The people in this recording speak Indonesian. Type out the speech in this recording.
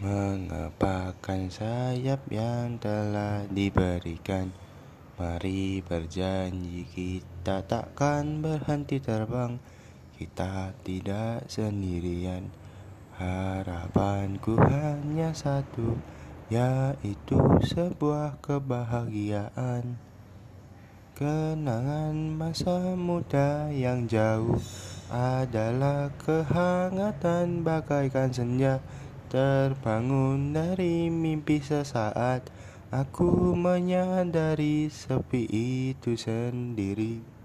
Mengepakkan sayap yang telah diberikan. Mari berjanji kita takkan berhenti terbang. Kita tidak sendirian. Harapanku hanya satu Yaitu sebuah kebahagiaan. Kenangan masa muda yang jauh adalah kehangatan bagaikan senja Terbangun dari mimpi sesaat. Aku menyadari sepi itu sendiri